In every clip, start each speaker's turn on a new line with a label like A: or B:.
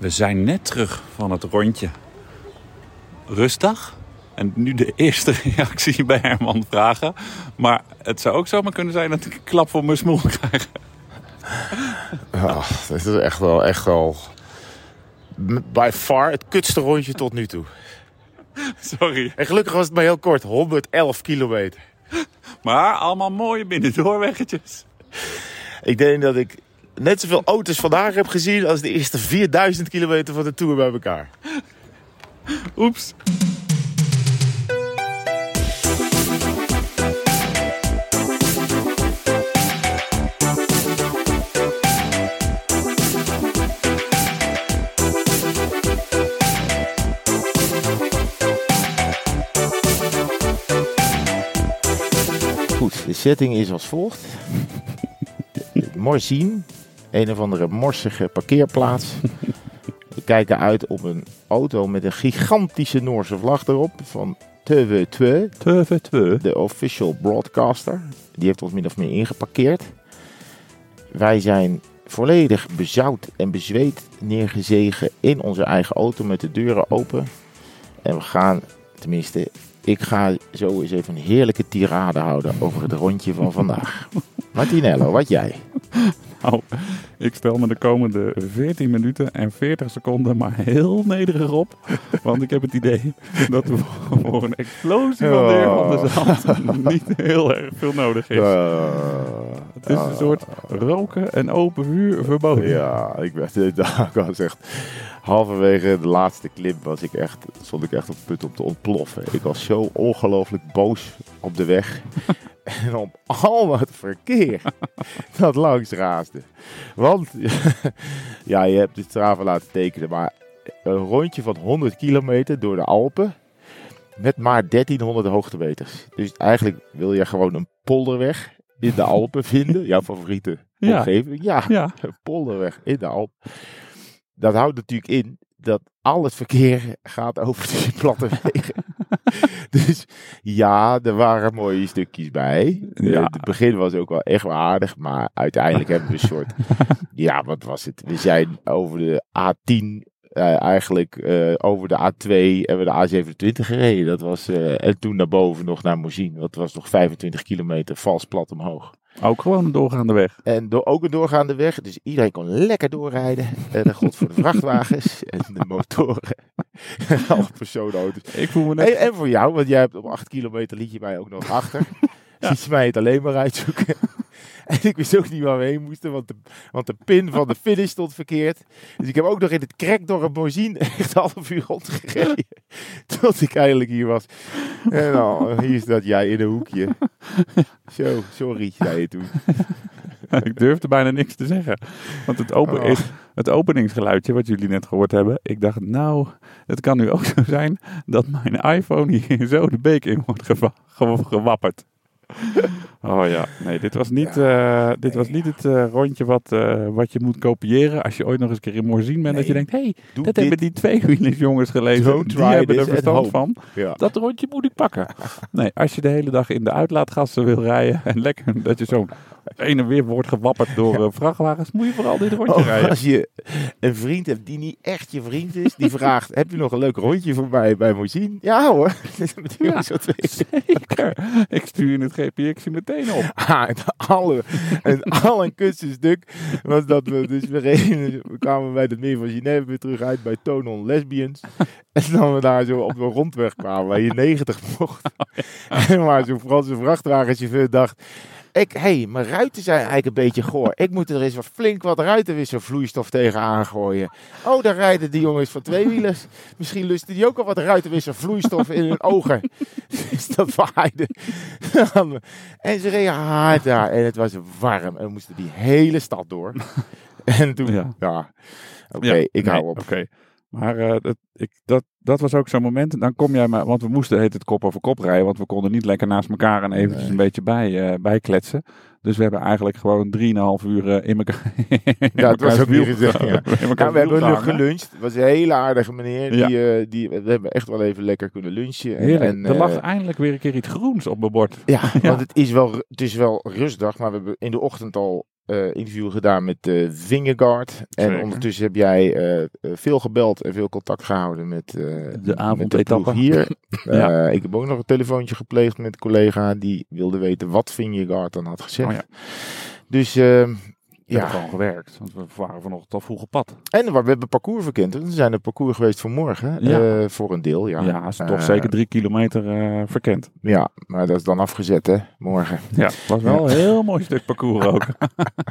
A: We zijn net terug van het rondje rustdag. En nu de eerste reactie bij Herman vragen. Maar het zou ook zomaar kunnen zijn dat ik een klap voor mijn smoel krijg.
B: Ja, dit is echt wel, echt wel by far het kutste rondje tot nu toe.
A: Sorry.
B: En gelukkig was het maar heel kort, 111 kilometer.
A: Maar allemaal mooie binnendoorweggetjes.
B: Ik denk dat ik net zoveel auto's vandaag heb gezien als de eerste 4000 kilometer van de Tour bij elkaar.
A: Oeps.
B: Goed, de setting is als volgt. Morzine, een of andere morsige parkeerplaats. We kijken uit op een auto met een gigantische Noorse vlag erop van TV2,
A: TV2.
B: de official broadcaster. Die heeft ons min of meer ingeparkeerd. Wij zijn volledig bezouwd en bezweet neergezegen in onze eigen auto met de deuren open. En we gaan, tenminste, ik ga zo eens even een heerlijke tirade houden over het rondje van vandaag. Martinello, wat jij?
A: Nou, ik stel me de komende 14 minuten en 40 seconden maar heel nederig op. Want ik heb het idee dat we voor een explosie van de van der Zand niet heel erg veel nodig is. Het is een soort roken en open vuur verboden.
B: Ja, ik, ik was echt halverwege de laatste klim was ik echt, stond ik echt op het punt om te ontploffen. Ik was zo ongelooflijk boos op de weg. En op al het verkeer dat langs raasde. Want, ja, je hebt de Strava laten tekenen, maar een rondje van 100 kilometer door de Alpen met maar 1300 hoogtemeters. Dus eigenlijk wil je gewoon een polderweg in de Alpen vinden. Jouw favoriete
A: Ja.
B: omgeving. Ja,
A: Ja,
B: een polderweg in de Alp. Dat houdt natuurlijk in dat al het verkeer gaat over die platte wegen. dus ja, er waren mooie stukjes bij.
A: Ja.
B: Het begin was ook wel echt wel aardig, maar uiteindelijk hebben we een soort... ja, wat was het? We zijn over de A10... eh, eigenlijk eh, over de A2 en we de A27 gereden. Dat was, eh, en toen naar boven nog naar Morzine. Dat was nog 25 kilometer vals plat omhoog.
A: Ook gewoon een doorgaande weg.
B: En door, ook een doorgaande weg. Dus iedereen kon lekker doorrijden. En dat gold voor de vrachtwagens en de motoren. En alle personenauto's.
A: Ik voel me net...
B: En, en voor jou, want jij hebt op 8 kilometer liet je mij ook nog achter.
A: Ja.
B: Liet je mij het alleen maar uitzoeken. En ik wist ook niet waar we heen moesten, want de, want de pin van de finish stond verkeerd. Dus ik heb ook nog in het Bozien echt een half uur rondgereden. Tot ik eindelijk hier was. En nou, hier staat jij in een hoekje. Zo, sorry, zei je toen.
A: ik durfde bijna niks te zeggen. Want het, open,
B: Oh.
A: is, het openingsgeluidje wat jullie net gehoord hebben. Ik dacht, nou, het kan nu ook zo zijn dat mijn iPhone hier zo de beek in wordt gewa- ge- gewapperd. Oh ja, nee, dit was niet, eh, dit was niet het eh, rondje wat, eh, wat je moet kopiëren als je ooit nog eens een keer in Morzine bent. Dat je denkt, hé, hey, dat
B: dit.
A: hebben die tweewielersjongens gelezen.
B: Don't
A: die
B: try
A: hebben er verstand van.
B: Ja.
A: Dat rondje moet ik pakken. Nee, als je de hele dag in de uitlaatgassen wil rijden en lekker dat je zo heen en weer wordt gewapperd door eh, vrachtwagens, moet je vooral dit rondje
B: Oh,
A: rijden.
B: als je een vriend hebt die niet echt je vriend is, die vraagt: Heb je nog een leuk rondje voor mij bij Mozien? Ja hoor.
A: Ja. Zeker. Ik stuur in het GPX meteen op.
B: Ah, en alle, en al een kussenstuk was dat we dus we, reden, we kwamen bij het meer van Genève weer terug uit bij Tonon Lesbians. En dan we daar zo op de rondweg kwamen waar je 90 mocht. En waar zo'n Franse vrachtwagenchauffeur dacht... Ik, hey, mijn ruiten zijn eigenlijk een beetje goor. Ik moet er eens wat flink wat ruitenwisselvloeistof tegen aangooien. Oh, daar rijden die jongens van tweewielers. Misschien lusten die ook al wat ruitenwisselvloeistof in hun ogen. Dus dat waaide. en ze reden hard daar. En het was warm. En we moesten die hele stad door. En toen,
A: Ja.
B: ja. Oké,
A: Ja,
B: ik
A: nee,
B: hou op.
A: Oké. Maar eh, dat, ik, dat, dat was ook zo'n moment. En dan kom jij maar, want we moesten heet het kop over kop rijden. Want we konden niet lekker naast elkaar en eventjes
B: Nee.
A: een beetje bij, eh bijkletsen. Dus we hebben eigenlijk gewoon 3,5 uur eh, in elkaar.
B: Ja, het was ook niet gezegd. Ja. Ja, we hebben nog geluncht. Het was een hele aardige meneer.
A: Ja.
B: Die, die, we hebben echt wel even lekker kunnen lunchen. En, en,
A: er lag eindelijk weer een keer iets groens op mijn bord.
B: ja,
A: Ja.
B: want het is, wel, het is wel rustdag. Maar we hebben in de ochtend al eh, interview gedaan met eh Vingegaard. En ondertussen heb jij eh, veel gebeld en veel contact gehouden met, eh, de
A: avondetappe.
B: hier.
A: Ja.
B: Eh, ik heb ook nog een telefoontje gepleegd met een collega die wilde weten wat Vingegaard dan had gezegd.
A: Oh ja.
B: Dus eh,
A: We
B: ja,
A: hebben gewoon gewerkt. Want we waren vanochtend al vroeg op pad.
B: en we hebben parcours verkend. We zijn het parcours geweest vanmorgen.
A: Ja.
B: eh, voor een deel, ja.
A: Ja, is toch
B: Eh,
A: zeker drie kilometer eh, verkend.
B: Ja, maar dat is dan afgezet hè, morgen.
A: Ja, het was wel een heel mooi stuk parcours ook.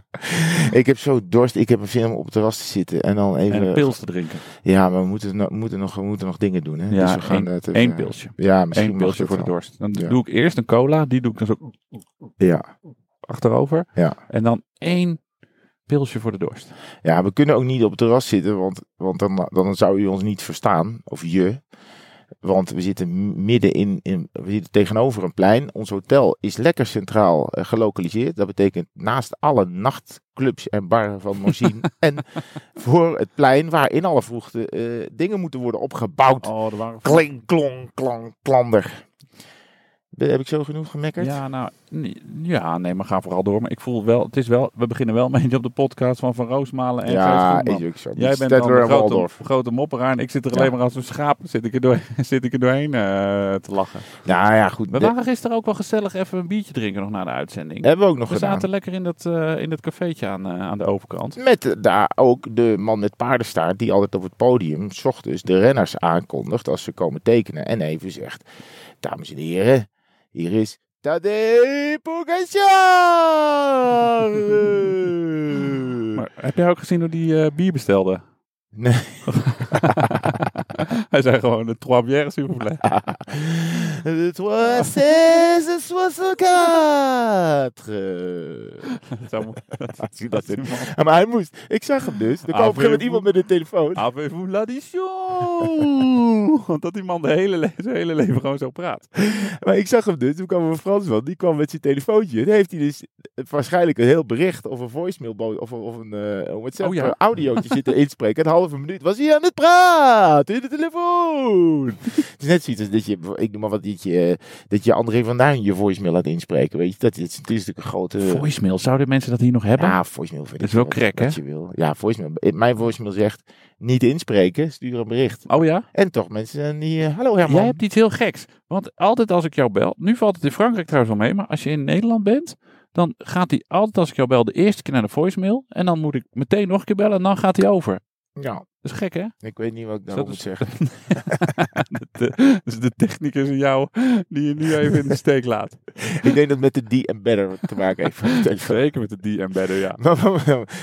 B: ik heb zo dorst. Ik heb een film op het terras te zitten en dan even...
A: En een pils te drinken.
B: Ja, maar we moeten, no- moeten, nog, we moeten nog dingen doen. Hè?
A: Ja,
B: dus we gaan
A: één-
B: even-
A: pilsje.
B: Ja, misschien
A: Eén pilsje voor de dorst. Dan
B: Ja.
A: doe ik eerst een cola. Die doe ik dan zo
B: Ja.
A: achterover.
B: Ja.
A: En dan één pilsje voor de dorst.
B: ja, we kunnen ook niet op het terras zitten, want, want dan, dan zou u ons niet verstaan. Of je. Want we zitten midden in, in, we zitten tegenover een plein. Ons hotel is lekker centraal eh, gelokaliseerd. Dat betekent naast alle nachtclubs en barren van Morzine. en voor het plein waar in alle vroegte eh, dingen moeten worden opgebouwd.
A: Oh, er waren...
B: Kling, klong, klang, klander. Heb ik zo genoeg gemekkerd?
A: Ja, nou, ja, nee, maar ga vooral door. Maar ik voel wel, het is wel, we beginnen wel een beetje op de podcast van Van Roosmalen en
B: ja
A: Gijs Groenman.
B: is ook zo.
A: Jij bent dan
B: Stedtler
A: de
B: en
A: grote, grote mopperaar en ik zit er
B: Ja.
A: alleen maar als een schaap zit ik er, door, zit ik er doorheen eh, te lachen.
B: Nou ja, goed.
A: We waren gisteren ook wel gezellig even een biertje drinken nog na de uitzending.
B: hebben we ook nog
A: we
B: gedaan.
A: zaten lekker in dat, eh, in dat cafeetje aan, eh, aan de overkant.
B: Met daar ook de man met paardenstaart die altijd op het podium 's ochtends de renners aankondigt als ze komen tekenen. En even zegt, dames en heren, hier is Tadej Pogacar!
A: Maar heb jij ook gezien hoe die eh, bier bestelde?
B: Nee.
A: Hij zei gewoon de trois bières s'il vous plaît.
B: De trois, seize, soixante-quatre.
A: Zo moet-
B: Dat dat. Ja, maar hij moest. Ik zag hem dus. Er kwam op een gegeven moment iemand met een telefoon.
A: Avez-vous l'addition? Want dat die man de hele, le- zijn hele leven gewoon zo praat.
B: Maar ik zag hem dus. Toen kwam een Fransman. Die kwam met zijn telefoontje. Dan heeft hij dus waarschijnlijk een heel bericht of een voicemail of, of een eh WhatsApp
A: Oh ja.
B: eh, audiootje zitten inspreken. Een halve minuut was hij aan het praten in de telefoon. Het is net zoiets als dat je, ik noem maar wat, dat je, eh, dat je André van Duin je voicemail laat inspreken. Weet je, dat is, het is natuurlijk een grote...
A: Voicemail, zouden mensen dat hier nog hebben?
B: Ja, voicemail vind
A: Dat
B: ik
A: is wel
B: wat
A: hè?
B: je wil. Ja, voicemail. Mijn voicemail zegt niet inspreken, stuur een bericht.
A: Oh ja?
B: En toch mensen die, eh, hallo Herman.
A: Jij hebt iets heel geks. Want altijd als ik jou bel, nu valt het in Frankrijk trouwens wel mee, maar als je in Nederland bent, dan gaat hij altijd als ik jou bel de eerste keer naar de voicemail en dan moet ik meteen nog een keer bellen en dan gaat hij over.
B: Ja,
A: Dat is gek hè?
B: ik weet niet wat ik daarop moet zeggen.
A: de, dus de technicus in jou die je nu even in de steek laat.
B: ik denk dat met de die en better te maken heeft.
A: Zeker met de D-embedder, ja.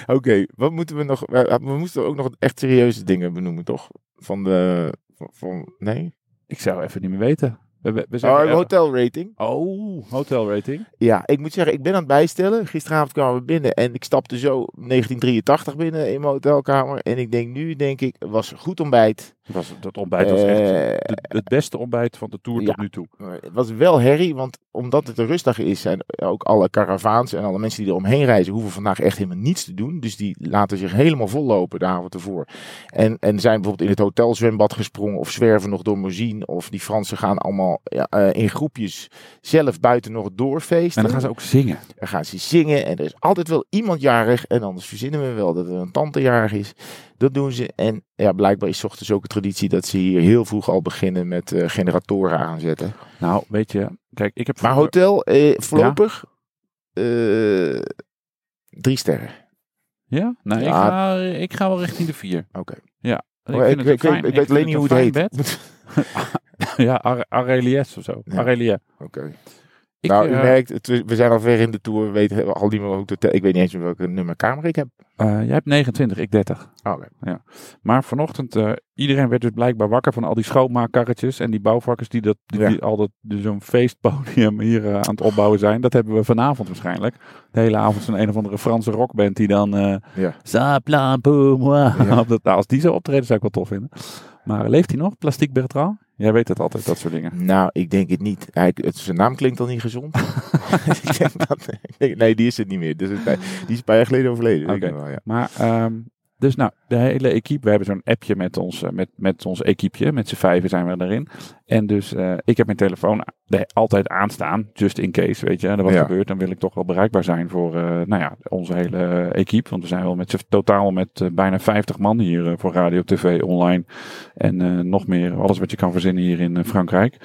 B: Oké, wat moeten we nog... We, we moesten ook nog echt serieuze dingen benoemen, toch? Van de... Van, van- nee?
A: Ik zou even niet meer weten. We, we,
B: Oh,
A: zeggen even-
B: hotelrating.
A: oh, hotelrating.
B: Ja, ik moet zeggen, ik ben aan het bijstellen. Gisteravond kwamen we binnen en ik stapte zo 1983 binnen in mijn hotelkamer. En ik denk nu, denk ik, was goed ontbijt.
A: Was, dat ontbijt was echt
B: Eh,
A: de- het beste ontbijt van de tour
B: ja.
A: tot nu toe.
B: Het was wel herrie, want omdat het een rustdag is, zijn ook alle caravaans en alle mensen die er omheen reizen, hoeven vandaag echt helemaal niets te doen. Dus die laten zich helemaal vollopen de avond ervoor. En, en zijn bijvoorbeeld in het hotelzwembad gesprongen of zwerven nog door Morzine. Of die Fransen gaan allemaal ja, eh, in groepjes zelf buiten nog doorfeesten.
A: En dan gaan ze ook zingen.
B: Dan gaan ze zingen en er is altijd wel iemand jarig. En anders verzinnen we wel dat er een tante jarig is. Dat doen ze. En ja, blijkbaar is ochtends ook een traditie dat ze hier heel vroeg al beginnen met eh, generatoren aanzetten.
A: Nou, weet je, kijk, ik heb
B: Maar hotel, eh, voorlopig, eh, drie sterren.
A: Ja? Ik,
B: Ja.
A: ga, ik ga wel richting de vier.
B: Oké.
A: Ja.
B: Ik,
A: vind
B: ik,
A: het
B: ik,
A: fijn-
B: ik weet alleen niet hoe het heet.
A: ja, Ar- Arelies of zo.
B: Ja. Oké.
A: Ik,
B: nou, u
A: eh,
B: merkt, het- we zijn al ver in de tour. We weten al niet meer hoe. Ik weet niet eens meer welke nummer kamer ik heb.
A: eh, jij hebt 29, ik 30.
B: Oh, Oké.
A: Maar vanochtend, eh, iedereen werd dus blijkbaar wakker van al die schoonmaakkarretjes en die bouwvakkers die, dat, die,
B: Ja.
A: die al dat, dus zo'n feestpodium hier aan het opbouwen zijn. Dat hebben we vanavond waarschijnlijk. De hele avond zo'n een of andere Franse rockband die dan...
B: Ja.
A: Ça pour moi.
B: Ja.
A: Nou, als die zo optreden zou ik wel tof vinden. Maar leeft hij nog, Plastic Bertrand? Jij weet het altijd, dat soort dingen.
B: Nou, ik denk het niet. Hij, het, zijn naam klinkt al niet gezond. ik denk dat, nee, die is het niet meer. Dus het, die is een paar jaar geleden overleden. nog wel, ja.
A: Maar ehm, dus nou, de hele equipe, we hebben zo'n appje met ons, eh, met, met ons equipeje, met z'n vijven zijn we erin. En dus eh, ik heb mijn telefoon altijd aanstaan, just in case, weet je. En er wat
B: Ja.
A: gebeurt, dan wil ik toch wel bereikbaar zijn voor, eh, nou ja, onze hele equipe. Want we zijn wel met z'n totaal met bijna 50 man hier voor radio, tv, online. En nog meer, alles wat je kan verzinnen hier in Frankrijk.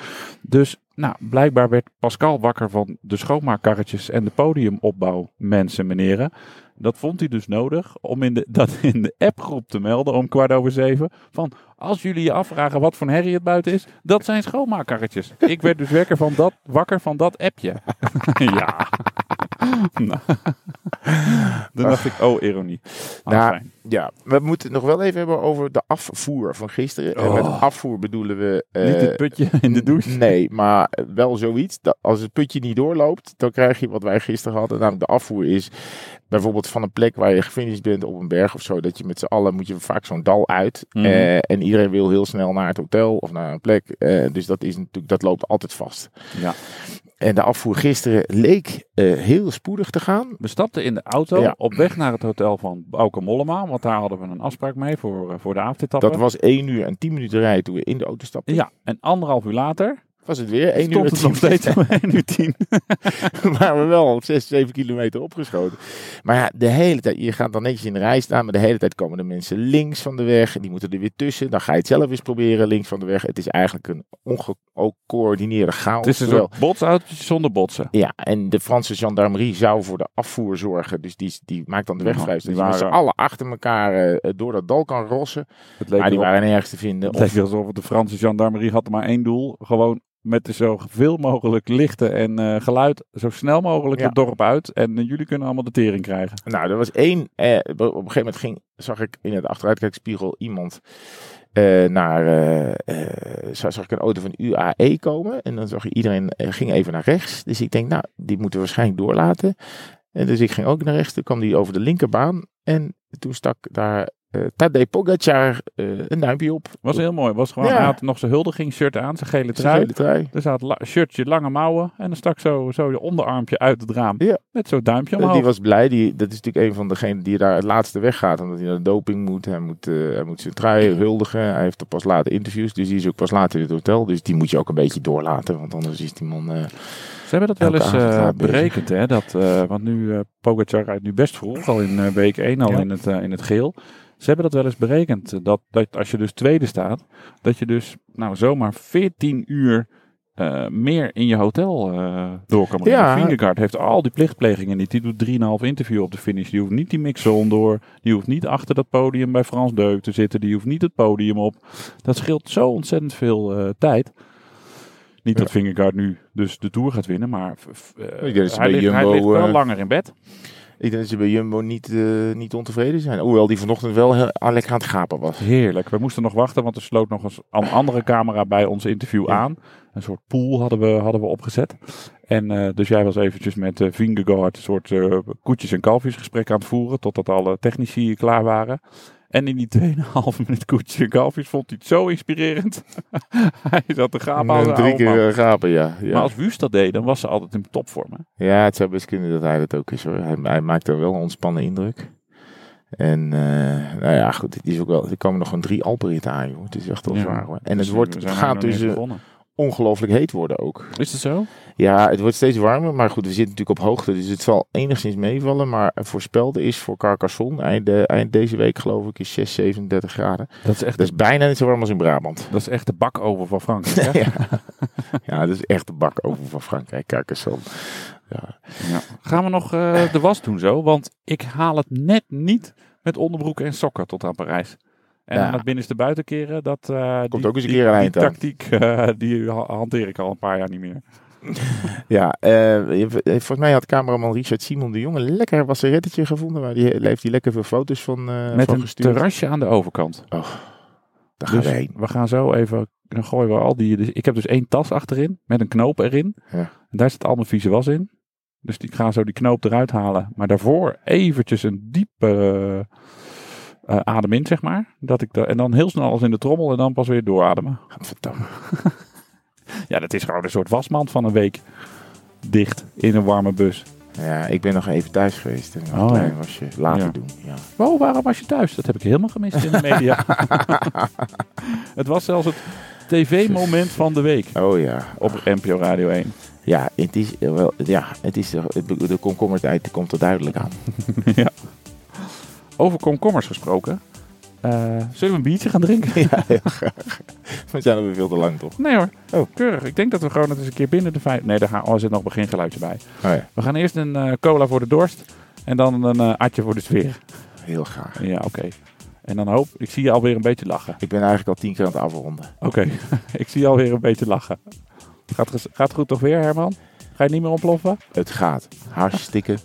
A: Dus, nou, blijkbaar werd Pascal wakker van de schoonmaakkarretjes en de podiumopbouw mensen, meneren. Dat vond hij dus nodig om in de, dat in de appgroep te melden om kwart over zeven. Van als jullie je afvragen wat voor herrie het buiten is, dat zijn schoonmaakkarretjes. Ik werd dus wakker van dat, wakker van dat appje. ja. Nou. Toen dacht ik, oh ironie. Ah,
B: Nou. Ja, we moeten het nog wel even hebben over de afvoer van gisteren. En met
A: Oh.
B: afvoer bedoelen we... eh,
A: Niet het putje in de douche.
B: Nee, maar wel zoiets. Dat als het putje niet doorloopt, dan krijg je wat wij gisteren hadden. Namelijk de afvoer is bijvoorbeeld van een plek waar je gefinished bent op een berg of zo. Dat je met z'n allen moet je vaak zo'n dal uit.
A: Mhm.
B: Eh, en iedereen wil heel snel naar het hotel of naar een plek. Eh, dus dat, is natuurlijk, dat loopt altijd vast.
A: Ja.
B: En de afvoer gisteren leek eh, heel spoedig te gaan.
A: We stapten in de auto
B: Ja.
A: op weg naar het hotel van Bauke Mollema. Want daar hadden we een afspraak mee voor, eh, voor de avondetappe.
B: Dat was 1 uur en 10 minuten rijden toen we in de auto stapten.
A: Ja, en anderhalf uur later
B: Was het weer 1 uur
A: het
B: 10
A: nog steeds om 1 uur 10.
B: waren we wel op 6, 7 kilometer opgeschoten. Maar ja, de hele tijd, je gaat dan netjes in de rij staan, maar de hele tijd komen de mensen links van de weg. En die moeten er weer tussen. Dan ga je het zelf eens proberen links van de weg. Het is eigenlijk een ongecoördineerde chaos.
A: Het is een soort botsautootje zonder botsen.
B: ja, en de Franse gendarmerie zou voor de afvoer zorgen. Dus die, die maakt dan de weg vrij.
A: die
B: Dus met z'n
A: waren-
B: allen achter elkaar eh, door dat dal kan rossen. Maar die
A: erop-
B: waren nergens te vinden.
A: het leek alsof de Franse gendarmerie had maar één doel. Gewoon met de zoveel mogelijk lichten en eh, geluid zo snel mogelijk
B: Ja.
A: het dorp uit. En eh, jullie kunnen allemaal de tering krijgen.
B: Nou, er was één. Eh, op een gegeven moment ging, zag ik in het achteruitkijkspiegel iemand eh, naar. zag ik een auto van UAE komen. En dan zag je iedereen ging even naar rechts. Dus ik denk, nou, die moeten we waarschijnlijk doorlaten. En dus ik ging ook naar rechts. Toen kwam die over de linkerbaan. En toen stak daar eh Tadej Pogacar eh, een duimpje op.
A: Was heel mooi. Was gewoon,
B: Ja.
A: Hij had nog zijn huldigingsshirt aan, zijn gele
B: Zijn
A: trui.
B: gele trui.
A: Dus hij had la- shirtje, lange mouwen. En dan stak zo, zo je onderarmpje uit het raam.
B: Ja.
A: Met zo'n duimpje
B: Eh,
A: omhoog.
B: Die was blij. Die, dat is natuurlijk een van degenen die daar het laatste weggaat. Omdat hij naar de doping moet. Hij moet, hij moet zijn trui huldigen. Hij heeft er pas later interviews. Dus die is ook pas later in het hotel. Dus die moet je ook een beetje doorlaten. Want anders is die man...
A: Ze hebben dat wel eens berekend, hè? Dat, want nu, Pogacar rijdt nu best vroeg, al in week 1, al
B: Ja.
A: in, het, in het geel. Ze hebben dat wel eens berekend, eh, dat, dat als je dus tweede staat, dat je dus nou zomaar 14 uur eh, meer in je hotel eh, door kan brengen.
B: Ja.
A: Vingegaard heeft al die plichtplegingen niet. Die doet 3,5 interview op de finish. Die hoeft niet die mixzone door. Die hoeft niet achter dat podium bij Frans Deuk te zitten. Die hoeft niet het podium op. Dat scheelt zo ontzettend veel tijd. Niet
B: Ja.
A: dat Vingegaard nu dus de Tour gaat winnen, maar hij, ligt, hij
B: Jumbo,
A: ligt wel langer in bed.
B: Ik denk dat ze bij Jumbo niet, eh, niet ontevreden zijn. Hoewel die vanochtend wel heel, lekker aan het gapen was.
A: Heerlijk. We moesten nog wachten, want er sloot nog eens een andere camera bij ons interview
B: Ja.
A: aan. Een soort pool hadden we, hadden we opgezet. En eh, dus jij was eventjes met Vingegaard een soort eh, koetjes- en kalfjesgesprek aan het voeren, totdat alle technici klaar waren. En in die 2,5 minuut en kalfjes vond hij het zo inspirerend. hij zat te gapen als een
B: drie keer eh, gapen, ja. Ja.
A: Maar als Wust dat deed, dan was ze altijd in topvorm. hè?
B: ja, het zou best kunnen dat hij dat ook is hoor. Hij, hij maakt er wel een ontspannen indruk. En eh, nou ja, goed, het is ook wel, er komen nog gewoon drie Alpenritten aan, joh. Het is echt wel
A: Ja.
B: zwaar hoor. En
A: Dus
B: het, wordt, het gaat dus. Ongelooflijk heet worden ook.
A: Is het zo?
B: Ja, het wordt steeds warmer, maar goed, we zitten natuurlijk op hoogte, dus het zal enigszins meevallen. Maar voorspelde is voor Carcassonne, eind, eh, eind deze week geloof ik, is 6, 37 graden.
A: Dat is echt,
B: Dat is bijna net zo warm als in Brabant.
A: dat is echt de bakover van Frankrijk.
B: ja. ja, dat is echt de bak over van Frankrijk, Carcassonne. Ja.
A: Ja. Gaan we nog eh, de was doen zo? Want ik haal het net niet met onderbroeken en sokken tot aan Parijs. En
B: Ja.
A: aan het binnenste buitenkeren, dat... eh,
B: Komt
A: die,
B: ook eens een
A: die-
B: keer een
A: die
B: eind aan.
A: tactiek, eh, die ha- hanteer ik al een paar jaar niet meer.
B: Ja, eh, je- volgens mij had cameraman Richard Simon de Jonge een lekker wasserettetje gevonden. Waar die heeft hij lekker veel foto's van, eh
A: Met
B: van
A: een
B: gestuurd.
A: terrasje aan de overkant.
B: Daar gaan
A: Dus
B: we heen.
A: we gaan zo even... Dan gooien we al die... Dus ik heb dus één tas achterin met een knoop erin.
B: Ja.
A: En daar zit al mijn vieze was in. Dus ik ga zo die knoop eruit halen. Maar daarvoor eventjes een diepe eh, eh, adem in, zeg maar. Dat ik da- en dan heel snel als in de trommel en dan pas weer doorademen. Ja, dat is gewoon een soort wasmand van een week dicht in een warme bus.
B: Ja, ik ben nog even thuis geweest. En
A: Oh,
B: klein was je later
A: Ja.
B: doen. Ja.
A: Wow, waarom was je thuis? Dat heb ik helemaal gemist in de media. het was zelfs het tv-moment van de week
B: Oh ja.
A: op NPO Radio 1.
B: Ja, het is eh, wel. Ja, het is eh, de, de komkommertijd komt er duidelijk aan.
A: ja. Over komkommers gesproken. Eh, zullen we een biertje gaan drinken?
B: ja, heel graag. We zijn alweer veel te lang, toch?
A: Nee hoor.
B: Oh.
A: Keurig. Ik denk dat we gewoon het eens een keer binnen de vijf... Nee, daar gaan... oh, er zit nog een begingeluidje bij.
B: Oh ja,
A: We gaan eerst een eh, cola voor de dorst. En dan een eh atje voor de sfeer.
B: heel graag.
A: Ja, oké. En dan hoop... Ik zie je alweer een beetje lachen.
B: Ik ben eigenlijk al tien keer aan het afronden.
A: Oké. ik zie je alweer een beetje lachen. Gaat, gaat goed toch weer, Herman? Ga je niet meer ontploffen?
B: Het gaat hartstikke